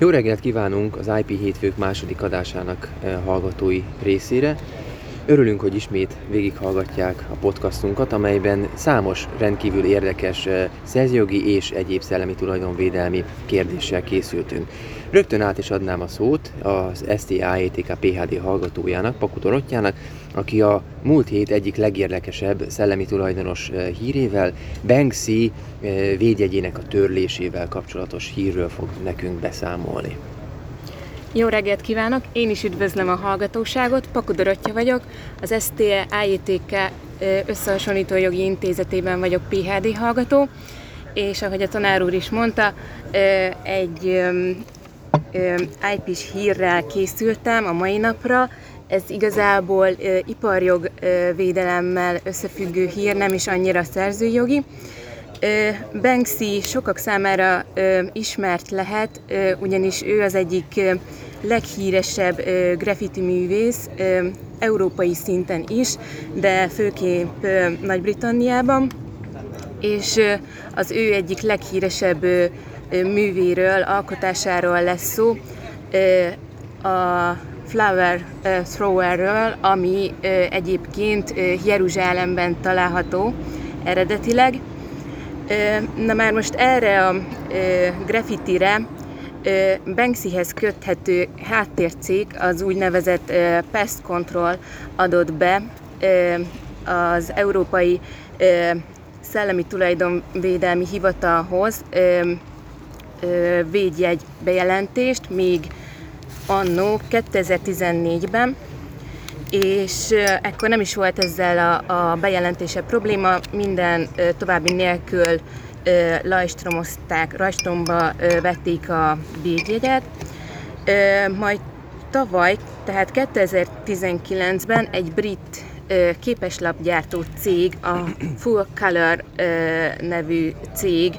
Jó reggelt kívánunk az IP hétfők második adásának eh, hallgatói részére. Örülünk, hogy ismét végighallgatják a podcastunkat, amelyben számos rendkívül érdekes eh, szerzőjogi és egyéb szellemi tulajdonvédelmi kérdéssel készültünk. Rögtön át is adnám a szót az STAETK PHD hallgatójának, Paku Dorottjának, aki a múlt hét egyik legérdekesebb szellemi tulajdonos eh, hírével, Banksy eh, védjegyének a törlésével kapcsolatos hírről fog nekünk beszámolni. Jó reggelt kívánok! Én is üdvözlöm a hallgatóságot, Paku Dorottya vagyok, az STE IETK eh, összehasonlító jogi intézetében vagyok PHD hallgató, és ahogy a tanár úr is mondta, egy IP-s hírrel készültem a mai napra, ez igazából iparjog védelemmel összefüggő hír, nem is annyira szerzőjogi. Banksy sokak számára ismert lehet, ugyanis ő az egyik leghíresebb graffiti művész, európai szinten is, de főképp Nagy-Britanniában, és az ő egyik leghíresebb művéről, alkotásáról lesz szó, a Flower Throwerről, ami egyébként Jeruzsálemben található eredetileg. Na már most erre a graffitire Banksyhez köthető háttércég, az úgynevezett Pest Control adott be az Európai Szellemi Tulajdonvédelmi Hivatalhoz védjegy bejelentést, még annó 2014-ben, és ekkor nem is volt ezzel a, a bejelentése probléma, minden további nélkül lajstromozták, rajstromba vették a védjegyet, majd tavaly, tehát 2019-ben egy brit képeslapgyártó cég, a Full Color nevű cég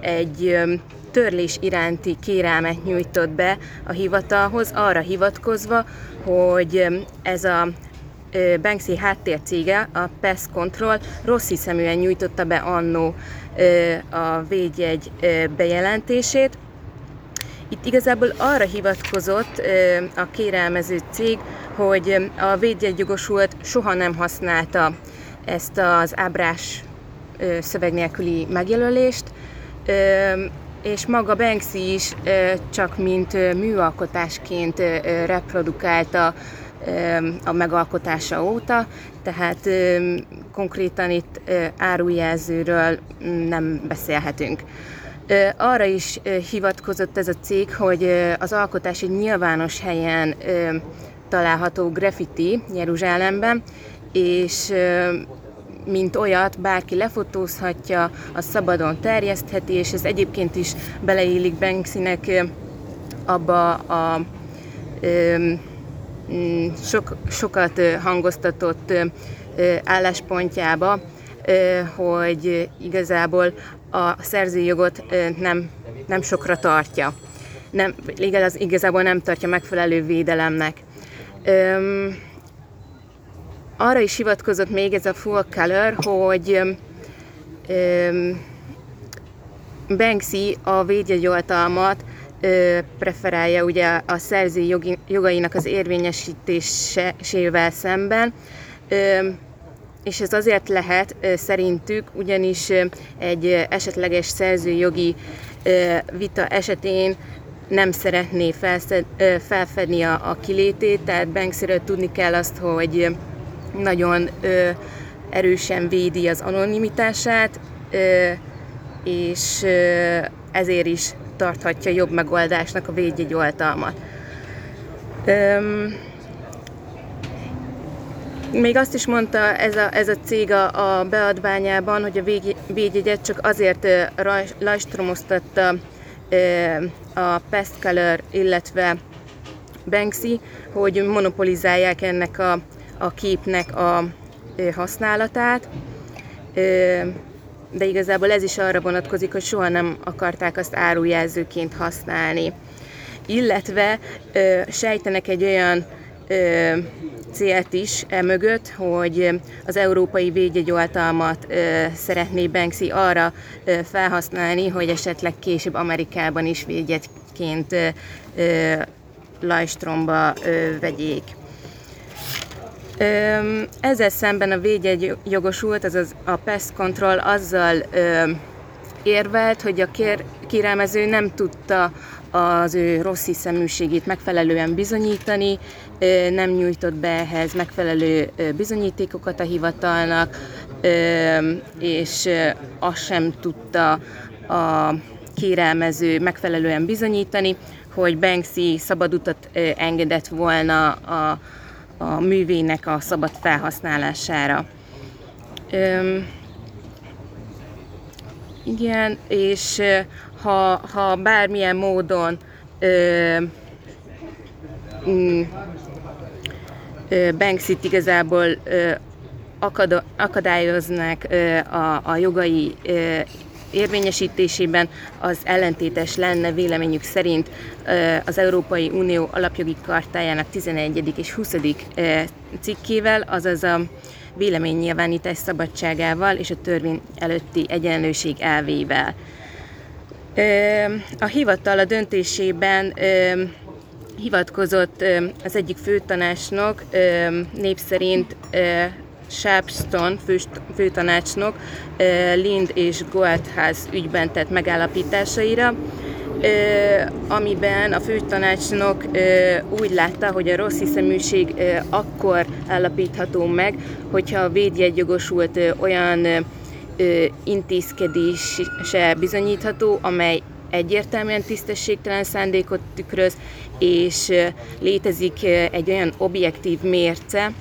egy törlés iránti kérelmet nyújtott be a hivatalhoz, arra hivatkozva, hogy ez a Banksy háttércége, a Pest Control rossz hiszeműen nyújtotta be annó a védjegy bejelentését. Itt igazából arra hivatkozott a kérelmező cég, hogy a védjegygyogosulat soha nem használta ezt az ábrás szöveg nélküli megjelölést, és maga Banksy is csak mint műalkotásként reprodukálta a megalkotása óta, tehát konkrétan itt árujelzőről nem beszélhetünk. Arra is hivatkozott ez a cég, hogy az alkotás egy nyilvános helyen található graffiti Jeruzsálemben, és mint olyat bárki lefotózhatja, a szabadon terjesztheti, és ez egyébként is beleillik Banksynek abba a sok, sokat hangoztatott álláspontjába, hogy igazából a szerzőjogot nem, nem sokra tartja. Nem, igaz, igazából nem tartja megfelelő védelemnek. Arra is hivatkozott még ez a full color, hogy um, Banksy a védjegyoltalmat uh, preferálja ugye a szerző jogi, jogainak az érvényesítésével szemben, um, és ez azért lehet szerintük, ugyanis egy esetleges szerzőjogi vita esetén nem szeretné felszed, felfedni a, a kilétét, tehát Banksyről tudni kell azt, hogy nagyon ö, erősen védi az anonimitását, ö, és ö, ezért is tarthatja jobb megoldásnak a védjegyoltalmat. Öm, még azt is mondta ez a, ez a cég a, a beadványában, hogy a védjegyet csak azért lajstromoztatta a Pest Color, illetve Banksy, hogy monopolizálják ennek a a képnek a használatát, de igazából ez is arra vonatkozik, hogy soha nem akarták azt árujelzőként használni. Illetve sejtenek egy olyan célt is e mögött, hogy az európai védjegyoltalmat szeretné Banksy arra felhasználni, hogy esetleg később Amerikában is védjegy projektként Lajstromba vegyék. Ezzel szemben a védjegy jogosult, azaz a Pest Control azzal érvelt, hogy a kér, kérelmező nem tudta az ő rossz hiszeműségét megfelelően bizonyítani, nem nyújtott be ehhez megfelelő bizonyítékokat a hivatalnak, és azt sem tudta a kérelmező megfelelően bizonyítani, hogy Banksy szabad utat engedett volna a, a művének a szabad felhasználására. Üm, igen, és ha, ha bármilyen módon ö, Banksy-t igazából ö, a, a jogai érvényesítésében az ellentétes lenne véleményük szerint az Európai Unió alapjogi kartájának 11. és 20. cikkével, azaz a véleménynyilvánítás szabadságával és a törvény előtti egyenlőség elvével. A hivatal a döntésében hivatkozott az egyik főtanácsnok név szerint Sharpston fő, főtanácsnok Lind és Goatház ügyben tett megállapításaira, amiben a főtanácsnok úgy látta, hogy a rossz hiszeműség akkor állapítható meg, hogyha a védjegygogosult olyan intézkedése bizonyítható, amely egyértelműen tisztességtelen szándékot tükröz, és létezik egy olyan objektív mérce,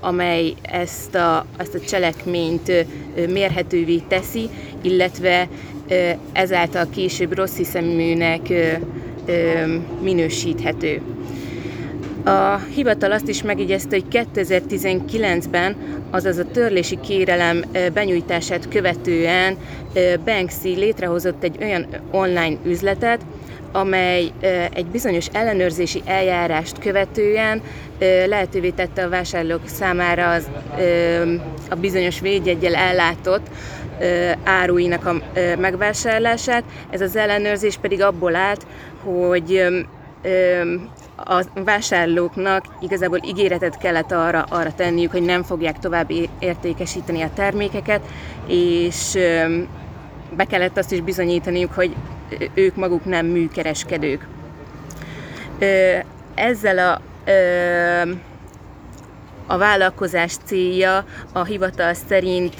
amely ezt a, ezt a cselekményt mérhetővé teszi, illetve ezáltal később rossz hiszeműnek minősíthető. A hivatal azt is megjegyezte, hogy 2019-ben, azaz a törlési kérelem benyújtását követően Banksy létrehozott egy olyan online üzletet, amely egy bizonyos ellenőrzési eljárást követően lehetővé tette a vásárlók számára az, a bizonyos védjegyel ellátott áruinak a megvásárlását. Ez az ellenőrzés pedig abból állt, hogy a vásárlóknak igazából ígéretet kellett arra, arra tenniük, hogy nem fogják tovább értékesíteni a termékeket, és be kellett azt is bizonyítaniuk, hogy ők maguk nem műkereskedők. Ezzel a, a vállalkozás célja a hivatal szerint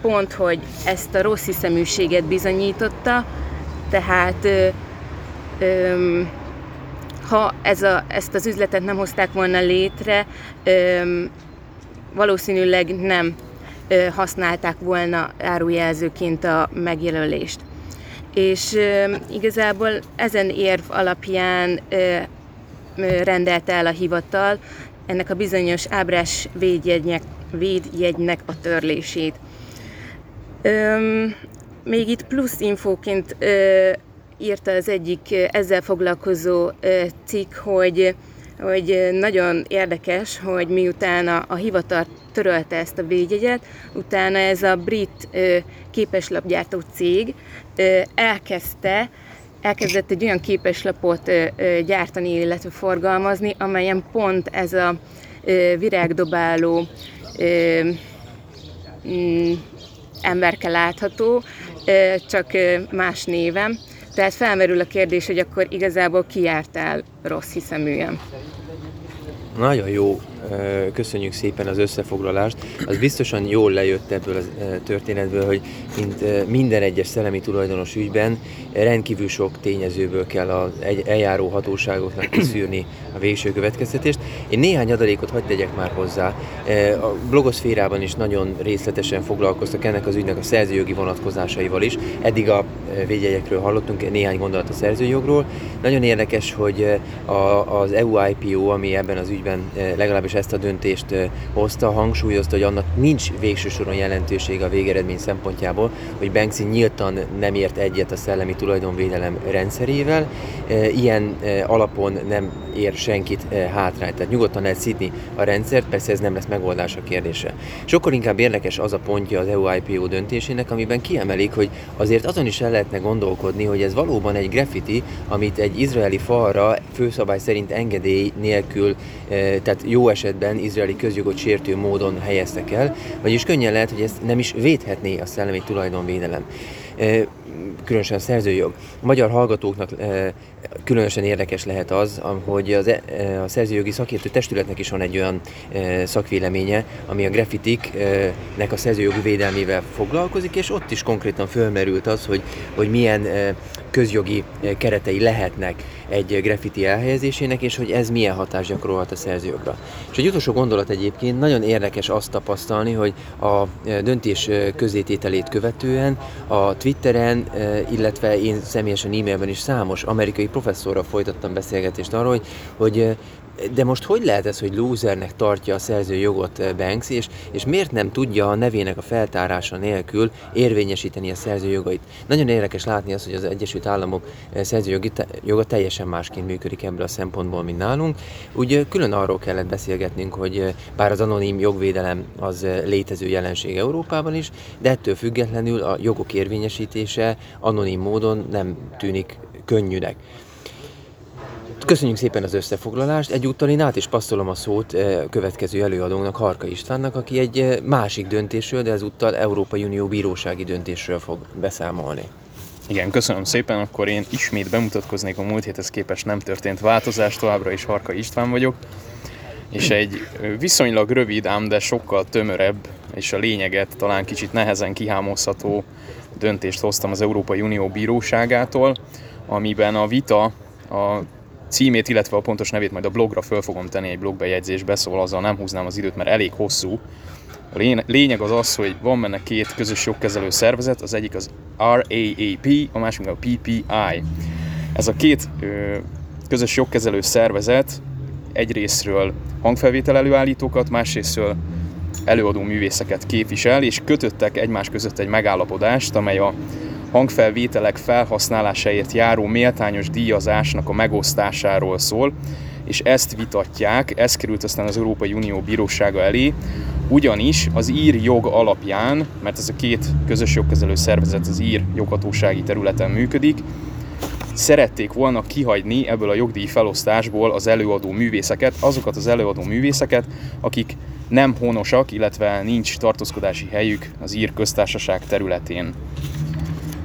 pont, hogy ezt a rossz hiszeműséget bizonyította, tehát ha ez a, ezt az üzletet nem hozták volna létre, valószínűleg nem használták volna árujelzőként a megjelölést. És igazából ezen érv alapján rendelte el a hivatal ennek a bizonyos ábrás védjegynek, védjegynek a törlését. még itt plusz infóként írta az egyik ezzel foglalkozó cikk, hogy hogy nagyon érdekes, hogy miután a, a hivatal törölte ezt a védjegyet, utána ez a brit ö, képeslapgyártó cég ö, elkezdte elkezdett egy olyan képeslapot ö, ö, gyártani, illetve forgalmazni, amelyen pont ez a ö, virágdobáló ö, mm, emberke látható, ö, csak ö, más névem. Tehát felmerül a kérdés, hogy akkor igazából ki jártál rossz hiszeműen. Nagyon jó köszönjük szépen az összefoglalást. Az biztosan jól lejött ebből a történetből, hogy mint minden egyes szellemi tulajdonos ügyben rendkívül sok tényezőből kell az eljáró hatóságoknak kiszűrni a végső következtetést. Én néhány adalékot hagyd tegyek már hozzá. A blogoszférában is nagyon részletesen foglalkoztak ennek az ügynek a szerzőjogi vonatkozásaival is. Eddig a védjegyekről hallottunk néhány gondolat a szerzőjogról. Nagyon érdekes, hogy az EU IPO, ami ebben az ügyben legalábbis legalábbis ezt a döntést hozta, hangsúlyozta, hogy annak nincs végső soron jelentősége a végeredmény szempontjából, hogy Banksy nyíltan nem ért egyet a szellemi tulajdonvédelem rendszerével, ilyen alapon nem ér senkit hátrányt. Tehát nyugodtan lehet szidni a rendszert, persze ez nem lesz megoldás a kérdése. Sokkal inkább érdekes az a pontja az EU IPO döntésének, amiben kiemelik, hogy azért azon is el lehetne gondolkodni, hogy ez valóban egy graffiti, amit egy izraeli falra főszabály szerint engedély nélkül, tehát jó esetben izraeli közjogot sértő módon helyeztek el, vagyis könnyen lehet, hogy ezt nem is védhetné a szellemi tulajdonvédelem különösen a szerzőjog. A magyar hallgatóknak különösen érdekes lehet az, hogy az, e, a szerzőjogi szakértő testületnek is van egy olyan szakvéleménye, ami a graffitiknek a szerzőjogi védelmével foglalkozik, és ott is konkrétan fölmerült az, hogy, hogy milyen közjogi keretei lehetnek egy graffiti elhelyezésének, és hogy ez milyen hatást gyakorolhat a szerzőjogra. És egy utolsó gondolat egyébként, nagyon érdekes azt tapasztalni, hogy a döntés közétételét követően a Twitteren, illetve én személyesen e-mailben is számos amerikai professzorral folytattam beszélgetést arról, hogy, hogy de most hogy lehet ez, hogy losernek tartja a szerző jogot Banks, és, és miért nem tudja a nevének a feltárása nélkül érvényesíteni a szerző jogait? Nagyon érdekes látni azt, hogy az Egyesült Államok eh, szerző joga teljesen másként működik ebből a szempontból, mint nálunk. Úgy külön arról kellett beszélgetnünk, hogy bár az anonim jogvédelem az létező jelenség Európában is, de ettől függetlenül a jogok érvényesítése anonim módon nem tűnik könnyűnek. Köszönjük szépen az összefoglalást. Egyúttal én át is passzolom a szót eh, következő előadónak, Harka Istvánnak, aki egy eh, másik döntésről, de ezúttal Európai Unió bírósági döntésről fog beszámolni. Igen, köszönöm szépen, akkor én ismét bemutatkoznék a múlt héthez képest nem történt változás, továbbra is Harka István vagyok, és egy viszonylag rövid, ám de sokkal tömörebb, és a lényeget talán kicsit nehezen kihámozható döntést hoztam az Európai Unió bíróságától, amiben a vita a címét, illetve a pontos nevét majd a blogra föl fogom tenni egy blogbejegyzésbe, szóval azzal nem húznám az időt, mert elég hosszú. A lényeg az az, hogy van benne két közös jogkezelő szervezet, az egyik az RAAP, a másik a PPI. Ez a két ö, közös jogkezelő szervezet egyrésztről hangfelvétel előállítókat, másrésztről előadó művészeket képvisel, és kötöttek egymás között egy megállapodást, amely a hangfelvételek felhasználásáért járó méltányos díjazásnak a megosztásáról szól, és ezt vitatják, ez került aztán az Európai Unió bírósága elé, ugyanis az ír jog alapján, mert ez a két közös jogkezelő szervezet az ír joghatósági területen működik, szerették volna kihagyni ebből a jogdíj felosztásból az előadó művészeket, azokat az előadó művészeket, akik nem honosak, illetve nincs tartózkodási helyük az ír köztársaság területén.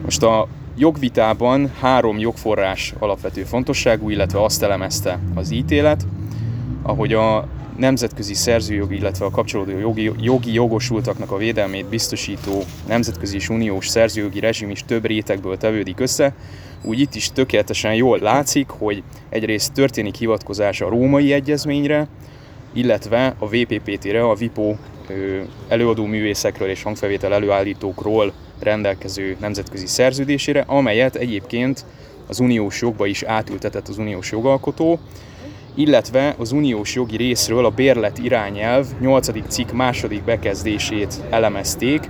Most a jogvitában három jogforrás alapvető fontosságú, illetve azt elemezte az ítélet, ahogy a nemzetközi szerzőjog, illetve a kapcsolódó jogi, jogi jogosultaknak a védelmét biztosító nemzetközi és uniós szerzőjogi rezsim is több rétegből tevődik össze, úgy itt is tökéletesen jól látszik, hogy egyrészt történik hivatkozás a római egyezményre, illetve a VPPT-re, a VIPO előadó művészekről és hangfelvétel előállítókról rendelkező nemzetközi szerződésére, amelyet egyébként az uniós jogba is átültetett az uniós jogalkotó, illetve az uniós jogi részről a bérlet irányelv 8. cikk második bekezdését elemezték,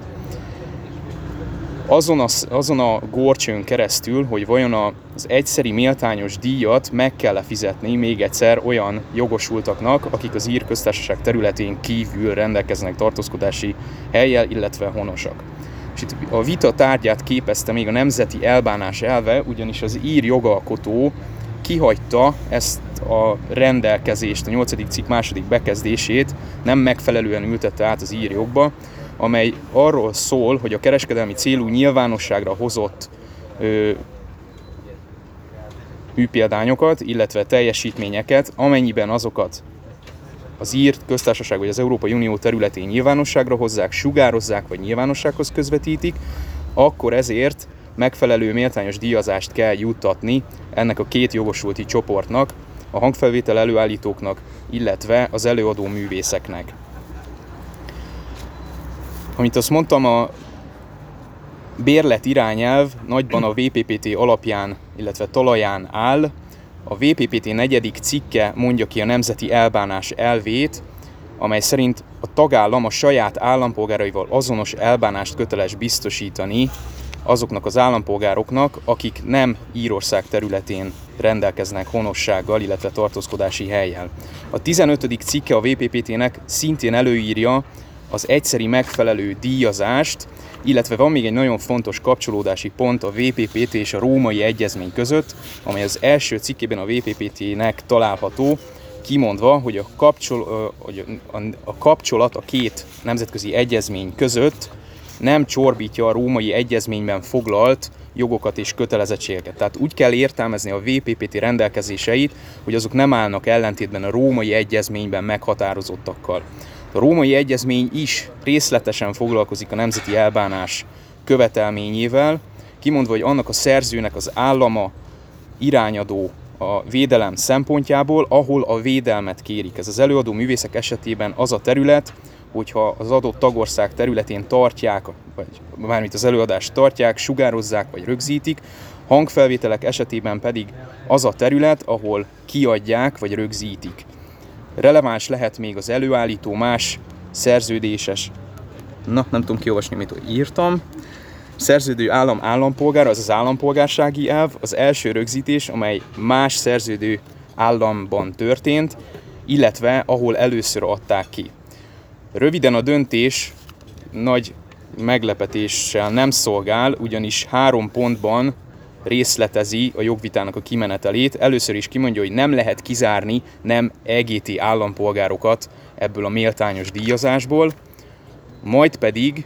azon a, azon a gorcsön keresztül, hogy vajon az egyszeri méltányos díjat meg kell fizetni még egyszer olyan jogosultaknak, akik az ír köztársaság területén kívül rendelkeznek tartózkodási helyjel, illetve honosak. Itt a vita tárgyát képezte még a nemzeti elbánás elve, ugyanis az ír jogalkotó kihagyta ezt a rendelkezést, a 8. cikk második bekezdését, nem megfelelően ültette át az ír jogba, amely arról szól, hogy a kereskedelmi célú nyilvánosságra hozott ö, műpéldányokat, illetve teljesítményeket, amennyiben azokat az írt köztársaság vagy az Európai Unió területén nyilvánosságra hozzák, sugározzák vagy nyilvánossághoz közvetítik, akkor ezért megfelelő méltányos díjazást kell juttatni ennek a két jogosulti csoportnak, a hangfelvétel előállítóknak, illetve az előadó művészeknek. Amit azt mondtam, a bérlet irányelv nagyban a VPPT alapján, illetve talaján áll. A VPPT negyedik cikke mondja ki a nemzeti elbánás elvét, amely szerint a tagállam a saját állampolgáraival azonos elbánást köteles biztosítani azoknak az állampolgároknak, akik nem Írország területén rendelkeznek honossággal, illetve tartózkodási helyjel. A 15. cikke a VPPT-nek szintén előírja az egyszeri megfelelő díjazást, illetve van még egy nagyon fontos kapcsolódási pont a VPPT és a római egyezmény között, amely az első cikkében a VPPT-nek található, kimondva, hogy a, kapcsol, hogy a kapcsolat a két nemzetközi egyezmény között nem csorbítja a római egyezményben foglalt jogokat és kötelezettségeket. Tehát úgy kell értelmezni a VPPT rendelkezéseit, hogy azok nem állnak ellentétben a római egyezményben meghatározottakkal. A római egyezmény is részletesen foglalkozik a nemzeti elbánás követelményével, kimondva, hogy annak a szerzőnek az állama irányadó a védelem szempontjából, ahol a védelmet kérik. Ez az előadó művészek esetében az a terület, hogyha az adott tagország területén tartják, vagy mármint az előadást tartják, sugározzák vagy rögzítik, hangfelvételek esetében pedig az a terület, ahol kiadják vagy rögzítik. Releváns lehet még az előállító más szerződéses, na nem tudom kiolvasni, mit írtam, szerződő állam állampolgár, az az állampolgársági elv, az első rögzítés, amely más szerződő államban történt, illetve ahol először adták ki. Röviden a döntés nagy meglepetéssel nem szolgál, ugyanis három pontban részletezi a jogvitának a kimenetelét. Először is kimondja, hogy nem lehet kizárni nem EGT állampolgárokat ebből a méltányos díjazásból, majd pedig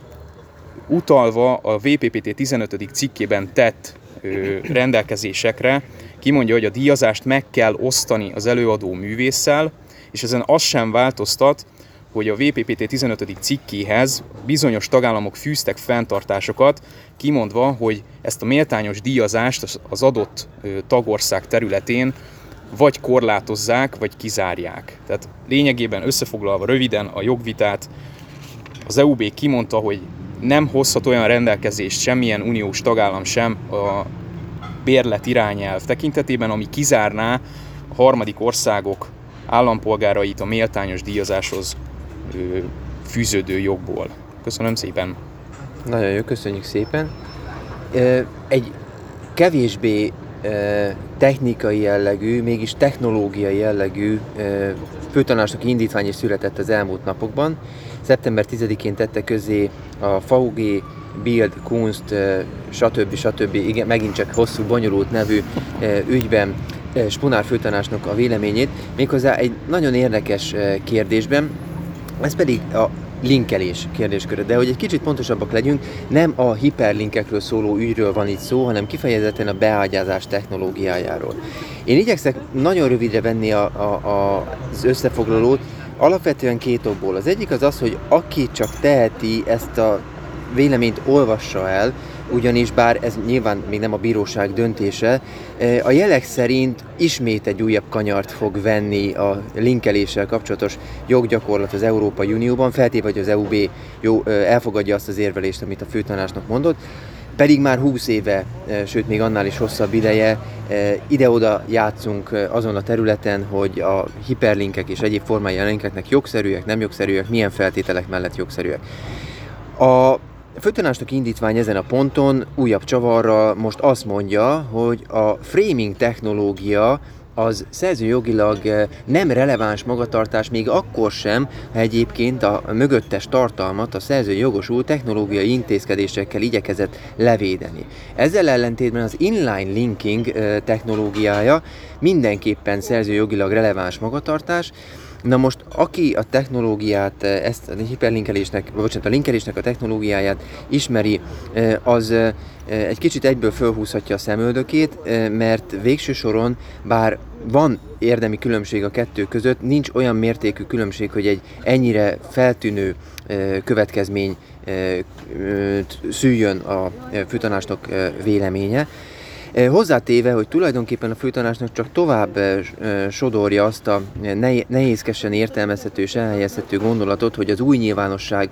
utalva a VPPT 15. cikkében tett ö, rendelkezésekre, kimondja, hogy a díjazást meg kell osztani az előadó művésszel, és ezen az sem változtat, hogy a VPPT 15. cikkéhez bizonyos tagállamok fűztek fenntartásokat, kimondva, hogy ezt a méltányos díjazást az adott tagország területén vagy korlátozzák, vagy kizárják. Tehát lényegében összefoglalva röviden a jogvitát, az EUB kimondta, hogy nem hozhat olyan rendelkezést semmilyen uniós tagállam sem a bérlet irányelv tekintetében, ami kizárná a harmadik országok állampolgárait a méltányos díjazáshoz fűződő jogból. Köszönöm szépen! Nagyon jó, köszönjük szépen! Egy kevésbé technikai jellegű, mégis technológiai jellegű főtanácsnoki indítvány is született az elmúlt napokban. Szeptember 10-én tette közé a VG Bild, Kunst, stb. stb. Igen, megint csak hosszú, bonyolult nevű ügyben Spunár főtanácsnok a véleményét, méghozzá egy nagyon érdekes kérdésben, ez pedig a linkelés kérdésköre. De hogy egy kicsit pontosabbak legyünk, nem a hiperlinkekről szóló ügyről van itt szó, hanem kifejezetten a beágyázás technológiájáról. Én igyekszek nagyon rövidre venni a, a, a, az összefoglalót, alapvetően két okból. Az egyik az az, hogy aki csak teheti ezt a véleményt olvassa el, ugyanis bár ez nyilván még nem a bíróság döntése, eh, a jelek szerint ismét egy újabb kanyart fog venni a linkeléssel kapcsolatos joggyakorlat az Európai Unióban, feltéve, hogy az EUB jó, eh, elfogadja azt az érvelést, amit a főtanácsnak mondott, pedig már 20 éve, eh, sőt még annál is hosszabb ideje ide-oda játszunk azon a területen, hogy a hiperlinkek és egyéb formái a linkeknek jogszerűek, nem jogszerűek, milyen feltételek mellett jogszerűek. A a főtanácsnak indítvány ezen a ponton újabb csavarra most azt mondja, hogy a framing technológia az szerzőjogilag eh, nem releváns magatartás még akkor sem, ha egyébként a mögöttes tartalmat a szerző jogosult technológiai intézkedésekkel igyekezett levédeni. Ezzel ellentétben az inline linking eh, technológiája mindenképpen szerzőjogilag releváns magatartás, Na most, aki a technológiát, eh, ezt a hiperlinkelésnek, vagy bocsánat, a linkelésnek a technológiáját ismeri, eh, az eh, egy kicsit egyből fölhúzhatja a szemöldökét, mert végső soron, bár van érdemi különbség a kettő között, nincs olyan mértékű különbség, hogy egy ennyire feltűnő következmény szüljön a főtanácsnok véleménye. Hozzátéve, hogy tulajdonképpen a főtanácsnak csak tovább sodorja azt a nehézkesen értelmezhető és elhelyezhető gondolatot, hogy az új nyilvánosság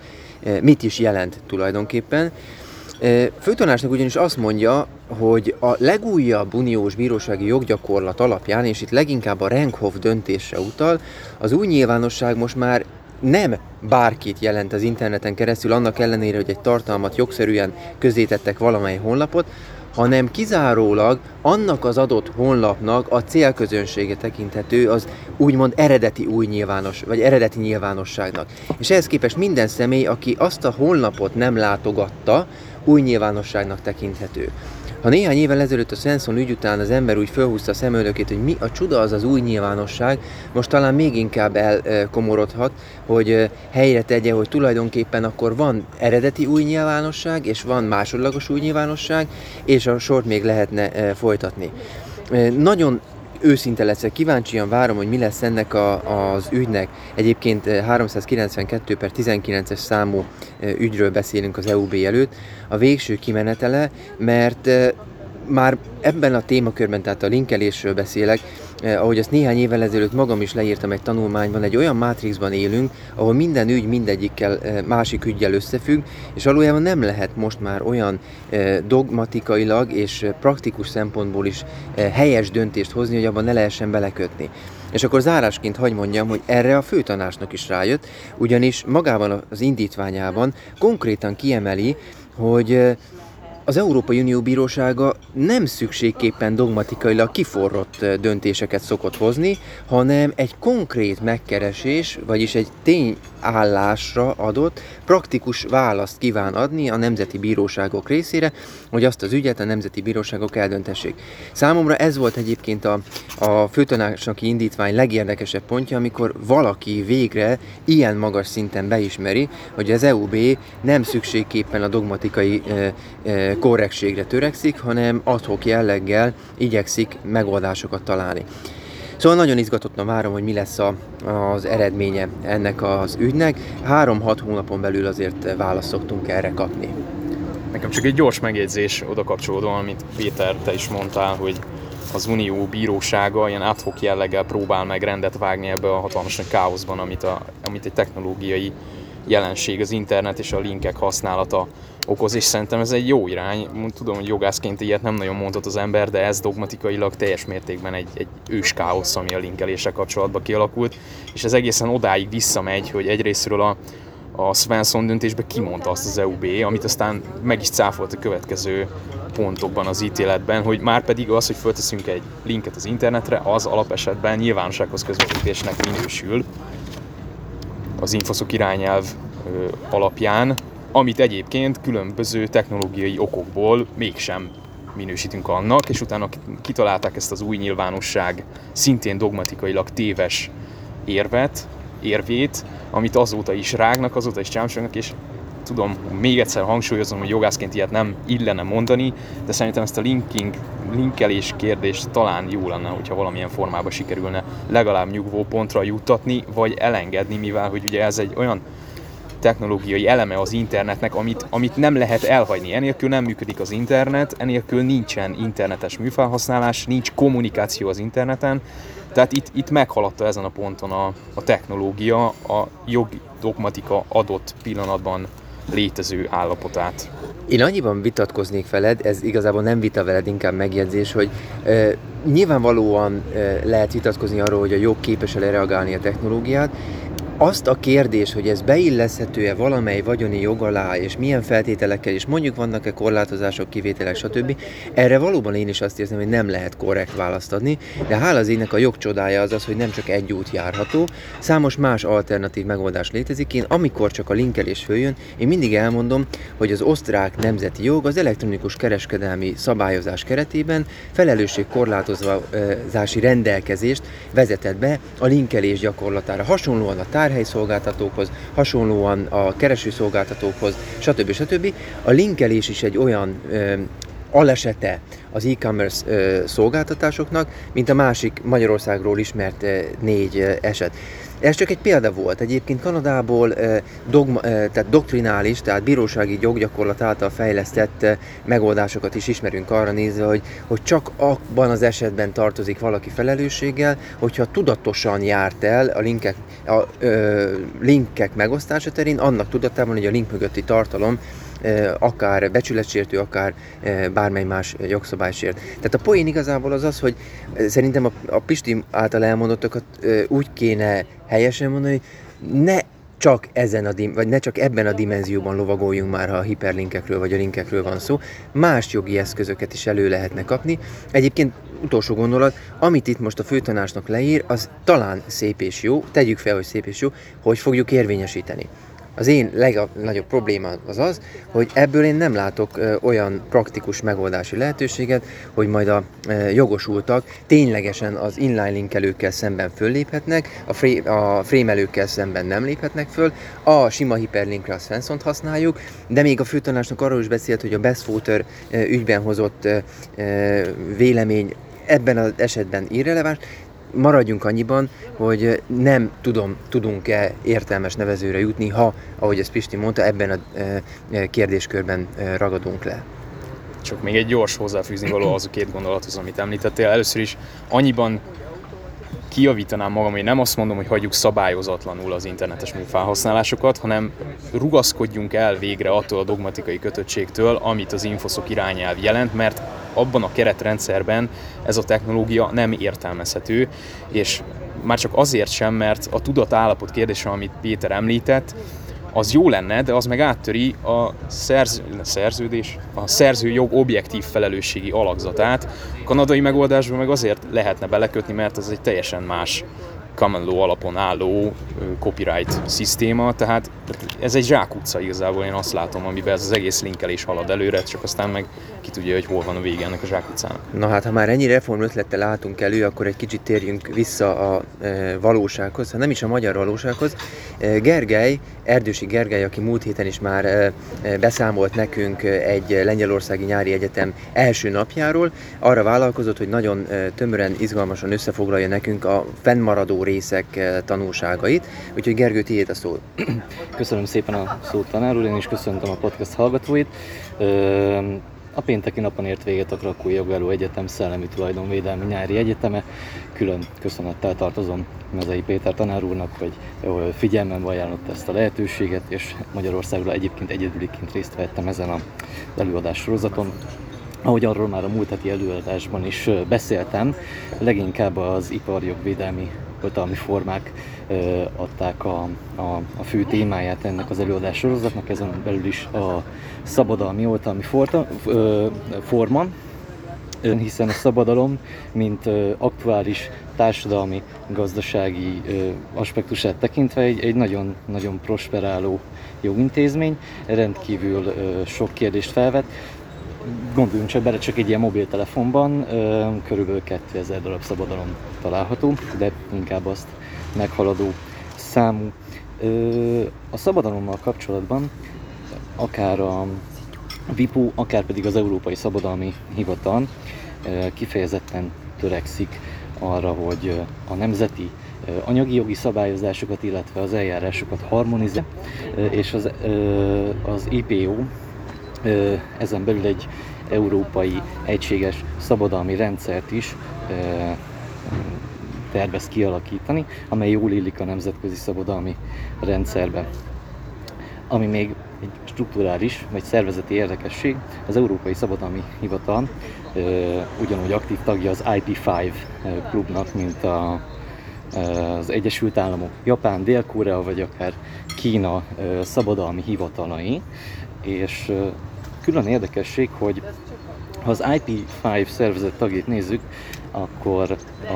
mit is jelent tulajdonképpen. Főtanácsnak ugyanis azt mondja, hogy a legújabb uniós bírósági joggyakorlat alapján, és itt leginkább a Renkhoff döntésre utal, az új nyilvánosság most már nem bárkit jelent az interneten keresztül, annak ellenére, hogy egy tartalmat jogszerűen közzétettek valamely honlapot, hanem kizárólag annak az adott honlapnak a célközönsége tekinthető az úgymond eredeti új nyilvános, vagy eredeti nyilvánosságnak. És ehhez képest minden személy, aki azt a honlapot nem látogatta, új nyilvánosságnak tekinthető. Ha néhány évvel ezelőtt a Svensson ügy után az ember úgy felhúzta a szemöldökét, hogy mi a csuda az az új nyilvánosság, most talán még inkább elkomorodhat, hogy helyre tegye, hogy tulajdonképpen akkor van eredeti új nyilvánosság, és van másodlagos új nyilvánosság, és a sort még lehetne folytatni. Nagyon őszinte leszek, kíváncsian várom, hogy mi lesz ennek a, az ügynek. Egyébként 392 per 19-es számú ügyről beszélünk az EUB előtt. A végső kimenetele, mert már ebben a témakörben, tehát a linkelésről beszélek, eh, ahogy azt néhány évvel ezelőtt magam is leírtam egy tanulmányban, egy olyan mátrixban élünk, ahol minden ügy mindegyikkel eh, másik ügyel összefügg, és valójában nem lehet most már olyan eh, dogmatikailag és praktikus szempontból is eh, helyes döntést hozni, hogy abban ne lehessen belekötni. És akkor zárásként hagy mondjam, hogy erre a főtanásnak is rájött, ugyanis magában az indítványában konkrétan kiemeli, hogy eh, az Európai Unió Bírósága nem szükségképpen dogmatikailag kiforrott döntéseket szokott hozni, hanem egy konkrét megkeresés, vagyis egy tényállásra adott praktikus választ kíván adni a nemzeti bíróságok részére, hogy azt az ügyet a nemzeti bíróságok eldöntessék. Számomra ez volt egyébként a, a főtanácsnoki indítvány legérdekesebb pontja, amikor valaki végre ilyen magas szinten beismeri, hogy az EUB nem szükségképpen a dogmatikai e, e, korrektségre törekszik, hanem adhok jelleggel igyekszik megoldásokat találni. Szóval nagyon izgatottan várom, hogy mi lesz a, az eredménye ennek az ügynek. Három-hat hónapon belül azért választ szoktunk erre kapni. Nekem csak egy gyors megjegyzés oda kapcsolódóan, amit Péter, te is mondtál, hogy az Unió bírósága ilyen adhok jelleggel próbál meg rendet vágni ebbe a hatalmas káoszban, amit, a, amit egy technológiai jelenség, az internet és a linkek használata okoz, és szerintem ez egy jó irány. Tudom, hogy jogászként ilyet nem nagyon mondott az ember, de ez dogmatikailag teljes mértékben egy, egy ős káosz, ami a linkeléssel kapcsolatban kialakult, és ez egészen odáig visszamegy, hogy egyrésztről a, a Svensson döntésbe kimondta azt az EUB, amit aztán meg is cáfolt a következő pontokban az ítéletben, hogy már pedig az, hogy fölteszünk egy linket az internetre, az alapesetben nyilvánossághoz közvetítésnek minősül az infoszok irányelv alapján, amit egyébként különböző technológiai okokból mégsem minősítünk annak, és utána kitalálták ezt az új nyilvánosság szintén dogmatikailag téves érvet, érvét, amit azóta is rágnak, azóta is csámcsognak, és tudom, még egyszer hangsúlyozom, hogy jogászként ilyet nem illene mondani, de szerintem ezt a linking, linkelés kérdést talán jó lenne, hogyha valamilyen formában sikerülne legalább nyugvó pontra juttatni, vagy elengedni, mivel hogy ugye ez egy olyan technológiai eleme az internetnek, amit, amit nem lehet elhagyni. Enélkül nem működik az internet, enélkül nincsen internetes műfelhasználás, nincs kommunikáció az interneten, tehát itt, itt meghaladta ezen a ponton a, a technológia a jogi dogmatika adott pillanatban létező állapotát. Én annyiban vitatkoznék veled, ez igazából nem vita veled, inkább megjegyzés, hogy e, nyilvánvalóan e, lehet vitatkozni arról, hogy a jog képes-e reagálni a technológiát, azt a kérdés, hogy ez beilleszhető-e valamely vagyoni jog alá, és milyen feltételekkel, és mondjuk vannak-e korlátozások, kivételek, stb. Erre valóban én is azt érzem, hogy nem lehet korrekt választ adni, de hála az énnek a jog csodája az az, hogy nem csak egy út járható, számos más alternatív megoldás létezik. Én amikor csak a linkelés följön, én mindig elmondom, hogy az osztrák nemzeti jog az elektronikus kereskedelmi szabályozás keretében felelősség korlátozási rendelkezést vezetett be a linkelés gyakorlatára. Hasonlóan a tár tárhelyszolgáltatókhoz, hasonlóan a keresőszolgáltatókhoz, stb. stb. A linkelés is egy olyan ö, alesete az e-commerce ö, szolgáltatásoknak, mint a másik Magyarországról ismert ö, négy ö, eset. Ez csak egy példa volt. Egyébként Kanadából dogma, tehát doktrinális, tehát bírósági joggyakorlat által fejlesztett megoldásokat is ismerünk arra nézve, hogy, hogy csak abban az esetben tartozik valaki felelősséggel, hogyha tudatosan járt el a linkek, a, ö, linkek megosztása terén, annak tudatában, hogy a link mögötti tartalom akár becsületsértő, akár bármely más jogszabálysért. Tehát a poén igazából az az, hogy szerintem a, a Pisti által elmondottakat úgy kéne helyesen mondani, hogy ne csak ezen a dim- vagy ne csak ebben a dimenzióban lovagoljunk már, ha a hiperlinkekről vagy a linkekről van szó, más jogi eszközöket is elő lehetne kapni. Egyébként utolsó gondolat, amit itt most a főtanácsnak leír, az talán szép és jó, tegyük fel, hogy szép és jó, hogy fogjuk érvényesíteni. Az én legnagyobb probléma az az, hogy ebből én nem látok olyan praktikus megoldási lehetőséget, hogy majd a jogosultak ténylegesen az inline linkelőkkel szemben fölléphetnek, a, frame, a frémelőkkel szemben nem léphetnek föl, a sima hiperlinkre a Svensson használjuk, de még a főtanácsnak arról is beszélt, hogy a Best Footer ügyben hozott vélemény ebben az esetben irreleváns, maradjunk annyiban, hogy nem tudom, tudunk-e értelmes nevezőre jutni, ha, ahogy ezt Pisti mondta, ebben a e, kérdéskörben e, ragadunk le. Csak még egy gyors hozzáfűzni való az a két gondolathoz, amit említettél. Először is annyiban kijavítanám magam, hogy nem azt mondom, hogy hagyjuk szabályozatlanul az internetes műfelhasználásokat, hanem rugaszkodjunk el végre attól a dogmatikai kötöttségtől, amit az infoszok irányelv jelent, mert abban a keretrendszerben ez a technológia nem értelmezhető, és már csak azért sem, mert a tudatállapot kérdése, amit Péter említett, az jó lenne, de az meg áttöri a szerz, szerződés, a szerzőjog objektív felelősségi alakzatát. A kanadai megoldásban meg azért lehetne belekötni, mert az egy teljesen más common law alapon álló copyright szisztéma, tehát ez egy zsákutca igazából, én azt látom, amiben ez az egész linkelés halad előre, csak aztán meg ki tudja, hogy hol van a vége ennek a zsákutcának. Na hát, ha már ennyi reform ötlettel látunk elő, akkor egy kicsit térjünk vissza a e, valósághoz, ha nem is a magyar valósághoz. E, Gergely, Erdősi Gergely, aki múlt héten is már e, beszámolt nekünk egy lengyelországi nyári egyetem első napjáról, arra vállalkozott, hogy nagyon tömören, izgalmasan összefoglalja nekünk a fennmaradó részek e, tanulságait. Úgyhogy Gergő, tiéd a szó. Köszönöm szépen a szót, tanár úr, én is köszöntöm a podcast hallgatóit. A pénteki napon ért véget a Krakói Jogálló Egyetem Szellemi Tulajdonvédelmi Nyári Egyeteme. Külön köszönettel tartozom Mezei Péter tanár úrnak, hogy figyelmembe ajánlott ezt a lehetőséget, és Magyarországról egyébként egyedüliként részt vettem ezen az előadás sorozaton. Ahogy arról már a múlt heti előadásban is beszéltem, leginkább az iparjogvédelmi oltalmi formák adták a, a, a fő témáját ennek az előadás sorozatnak, ezen belül is a szabadalmi oltalmi forta, ö, forma, hiszen a szabadalom, mint aktuális társadalmi, gazdasági aspektusát tekintve egy, egy nagyon, nagyon prosperáló jogintézmény, rendkívül sok kérdést felvet. Gondoljunk csak bele, csak egy ilyen mobiltelefonban körülbelül 2000 darab szabadalom található, de inkább azt meghaladó számú. A szabadalommal kapcsolatban akár a VIPO, akár pedig az Európai Szabadalmi Hivatal kifejezetten törekszik arra, hogy a nemzeti anyagi jogi szabályozásokat, illetve az eljárásokat harmonizálja, és az, az IPO ezen belül egy európai egységes szabadalmi rendszert is tervez kialakítani, amely jól illik a nemzetközi szabadalmi rendszerbe. Ami még egy strukturális vagy szervezeti érdekesség, az Európai Szabadalmi Hivatal ugyanúgy aktív tagja az IP5 klubnak, mint a, az Egyesült Államok, Japán, Dél-Korea vagy akár Kína szabadalmi hivatalai, és külön érdekesség, hogy ha az IP5 szervezet tagjait nézzük, akkor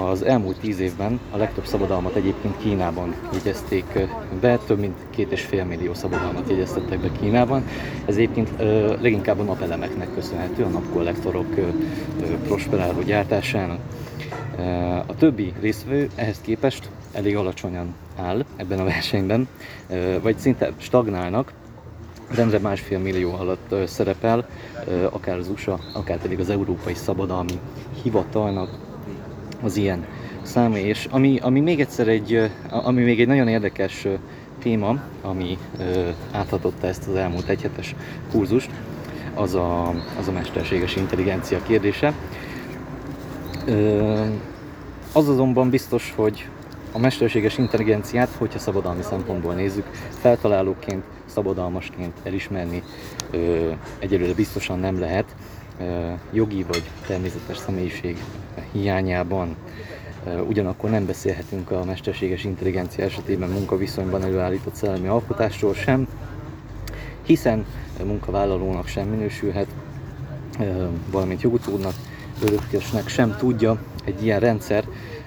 az elmúlt tíz évben a legtöbb szabadalmat egyébként Kínában jegyezték be, több mint két és fél millió szabadalmat jegyeztettek be Kínában. Ez egyébként leginkább a napelemeknek köszönhető, a napkollektorok prosperáló gyártásának. A többi részvő ehhez képest elég alacsonyan áll ebben a versenyben, vagy szinte stagnálnak, rendre másfél millió alatt szerepel, akár az USA, akár pedig az Európai Szabadalmi Hivatalnak az ilyen száma. És ami, ami még egyszer egy, ami még egy nagyon érdekes téma, ami áthatotta ezt az elmúlt egyhetes kurzust, az a, az a mesterséges intelligencia kérdése. Az azonban biztos, hogy a mesterséges intelligenciát, hogyha szabadalmi szempontból nézzük, feltalálóként, szabadalmasként elismerni ö, egyelőre biztosan nem lehet, ö, jogi vagy természetes személyiség hiányában. Ugyanakkor nem beszélhetünk a mesterséges intelligencia esetében munkaviszonyban előállított szellemi alkotásról sem, hiszen munkavállalónak sem minősülhet, valamint jogutódnak, örökösnek sem tudja egy ilyen rendszer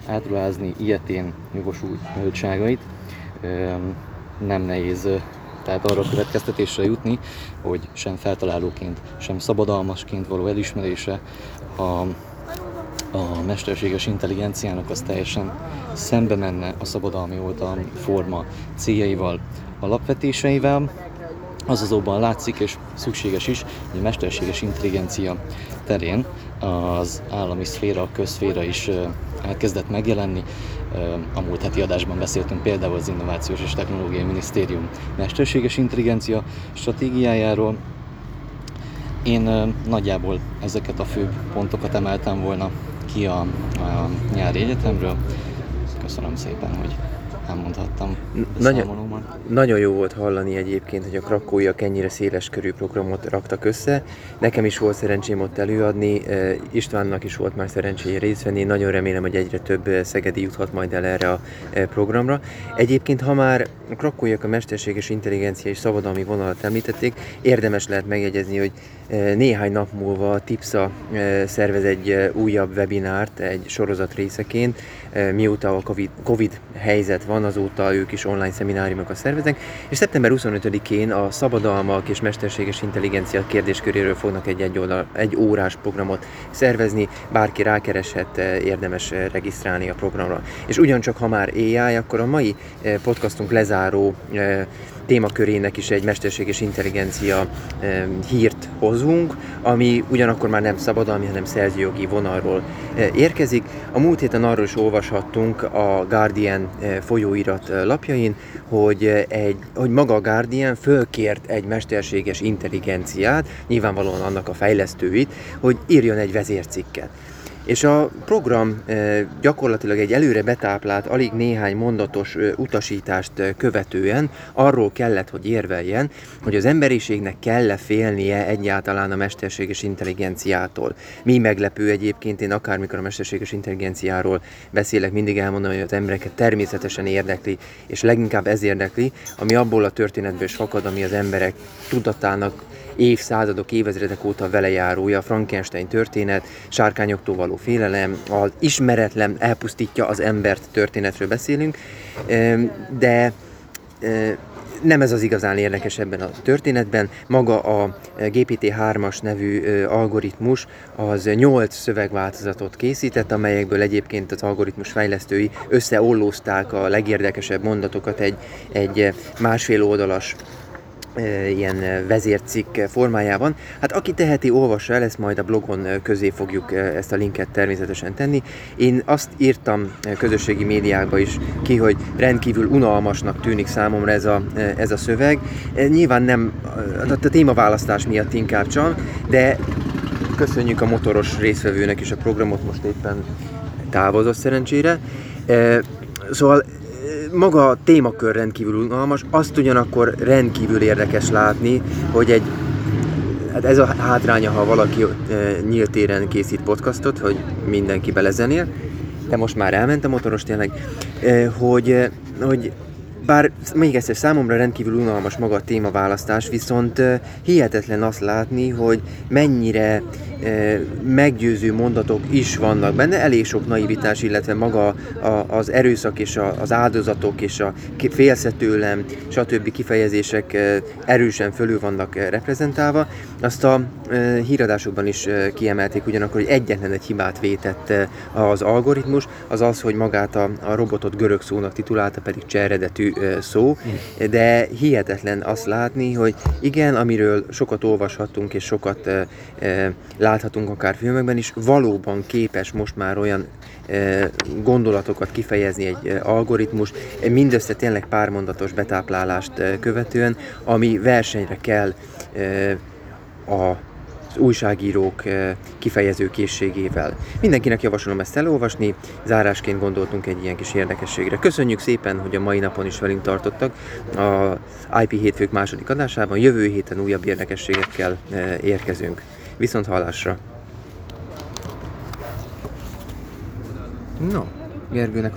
átruházni ilyetén jogosultságait. Nem nehéz tehát arra következtetésre jutni, hogy sem feltalálóként, sem szabadalmasként való elismerése a, a mesterséges intelligenciának az teljesen szembe menne a szabadalmi oldal forma céljaival, alapvetéseivel. Az azonban látszik és szükséges is, hogy a mesterséges intelligencia terén az állami szféra, a közszféra is elkezdett megjelenni. A múlt heti adásban beszéltünk például az Innovációs és Technológiai Minisztérium mesterséges intelligencia stratégiájáról. Én nagyjából ezeket a fő pontokat emeltem volna ki a, a nyári egyetemről. Köszönöm szépen, hogy elmondhattam nagyon, nagyon jó volt hallani egyébként, hogy a krakóiak ennyire széles körű programot raktak össze. Nekem is volt szerencsém ott előadni, Istvánnak is volt már szerencséje részt venni. Nagyon remélem, hogy egyre több szegedi juthat majd el erre a programra. Egyébként, ha már a krakóiak a mesterséges intelligencia és szabadalmi vonalat említették, érdemes lehet megjegyezni, hogy néhány nap múlva a TIPSA szervez egy újabb webinárt egy sorozat részeként, mióta a COVID, COVID helyzet van, azóta ők is online szemináriumokat szerveznek, és szeptember 25-én a szabadalmak és mesterséges intelligencia kérdésköréről fognak egy, egy, oldal, egy órás programot szervezni, bárki rákereshet, érdemes regisztrálni a programra. És ugyancsak, ha már AI, akkor a mai podcastunk lezáró témakörének is egy mesterséges intelligencia hírt hozunk, ami ugyanakkor már nem szabadalmi, hanem szerzőjogi vonalról érkezik. A múlt héten arról is olvashattunk a Guardian folyóirat lapjain, hogy, egy, hogy maga a Guardian fölkért egy mesterséges intelligenciát, nyilvánvalóan annak a fejlesztőit, hogy írjon egy vezércikket. És a program gyakorlatilag egy előre betáplált, alig néhány mondatos utasítást követően arról kellett, hogy érveljen, hogy az emberiségnek kell-e félnie egyáltalán a mesterséges intelligenciától. Mi meglepő egyébként, én akármikor a mesterséges intelligenciáról beszélek, mindig elmondom, hogy az embereket természetesen érdekli, és leginkább ez érdekli, ami abból a történetből is fakad, ami az emberek tudatának évszázadok, évezredek óta vele járója, a Frankenstein történet, sárkányoktól való félelem, az ismeretlen elpusztítja az embert történetről beszélünk, de nem ez az igazán érdekes ebben a történetben. Maga a GPT-3-as nevű algoritmus az 8 szövegváltozatot készített, amelyekből egyébként az algoritmus fejlesztői összeollózták a legérdekesebb mondatokat egy, egy másfél oldalas ilyen vezércikk formájában. Hát aki teheti, olvassa el, ezt majd a blogon közé fogjuk ezt a linket természetesen tenni. Én azt írtam közösségi médiákba is ki, hogy rendkívül unalmasnak tűnik számomra ez a, ez a szöveg. Nyilván nem a témaválasztás miatt inkább csak, de köszönjük a motoros részvevőnek is a programot, most éppen távozott szerencsére. Szóval maga a témakör rendkívül unalmas, azt ugyanakkor rendkívül érdekes látni, hogy egy Hát ez a hátránya, ha valaki nyílt téren készít podcastot, hogy mindenki belezenél, de most már elment a motoros tényleg, hogy, hogy bár még egyszer számomra rendkívül unalmas maga a témaválasztás, viszont hihetetlen azt látni, hogy mennyire meggyőző mondatok is vannak benne, elég sok naivitás, illetve maga az erőszak és az áldozatok és a félsze tőlem, stb. kifejezések erősen fölül vannak reprezentálva. Azt a híradásokban is kiemelték ugyanakkor, hogy egyetlen egy hibát vétett az algoritmus, az az, hogy magát a, robotot görög szónak titulálta, pedig cseredetű szó, de hihetetlen azt látni, hogy igen, amiről sokat olvashattunk és sokat láthatunk akár filmekben is, valóban képes most már olyan gondolatokat kifejezni egy algoritmus, mindössze tényleg pármondatos betáplálást követően, ami versenyre kell a az újságírók kifejező készségével. Mindenkinek javasolom ezt elolvasni, zárásként gondoltunk egy ilyen kis érdekességre. Köszönjük szépen, hogy a mai napon is velünk tartottak a IP hétfők második adásában. Jövő héten újabb érdekességekkel érkezünk. Viszont hallásra! No. Gergőnek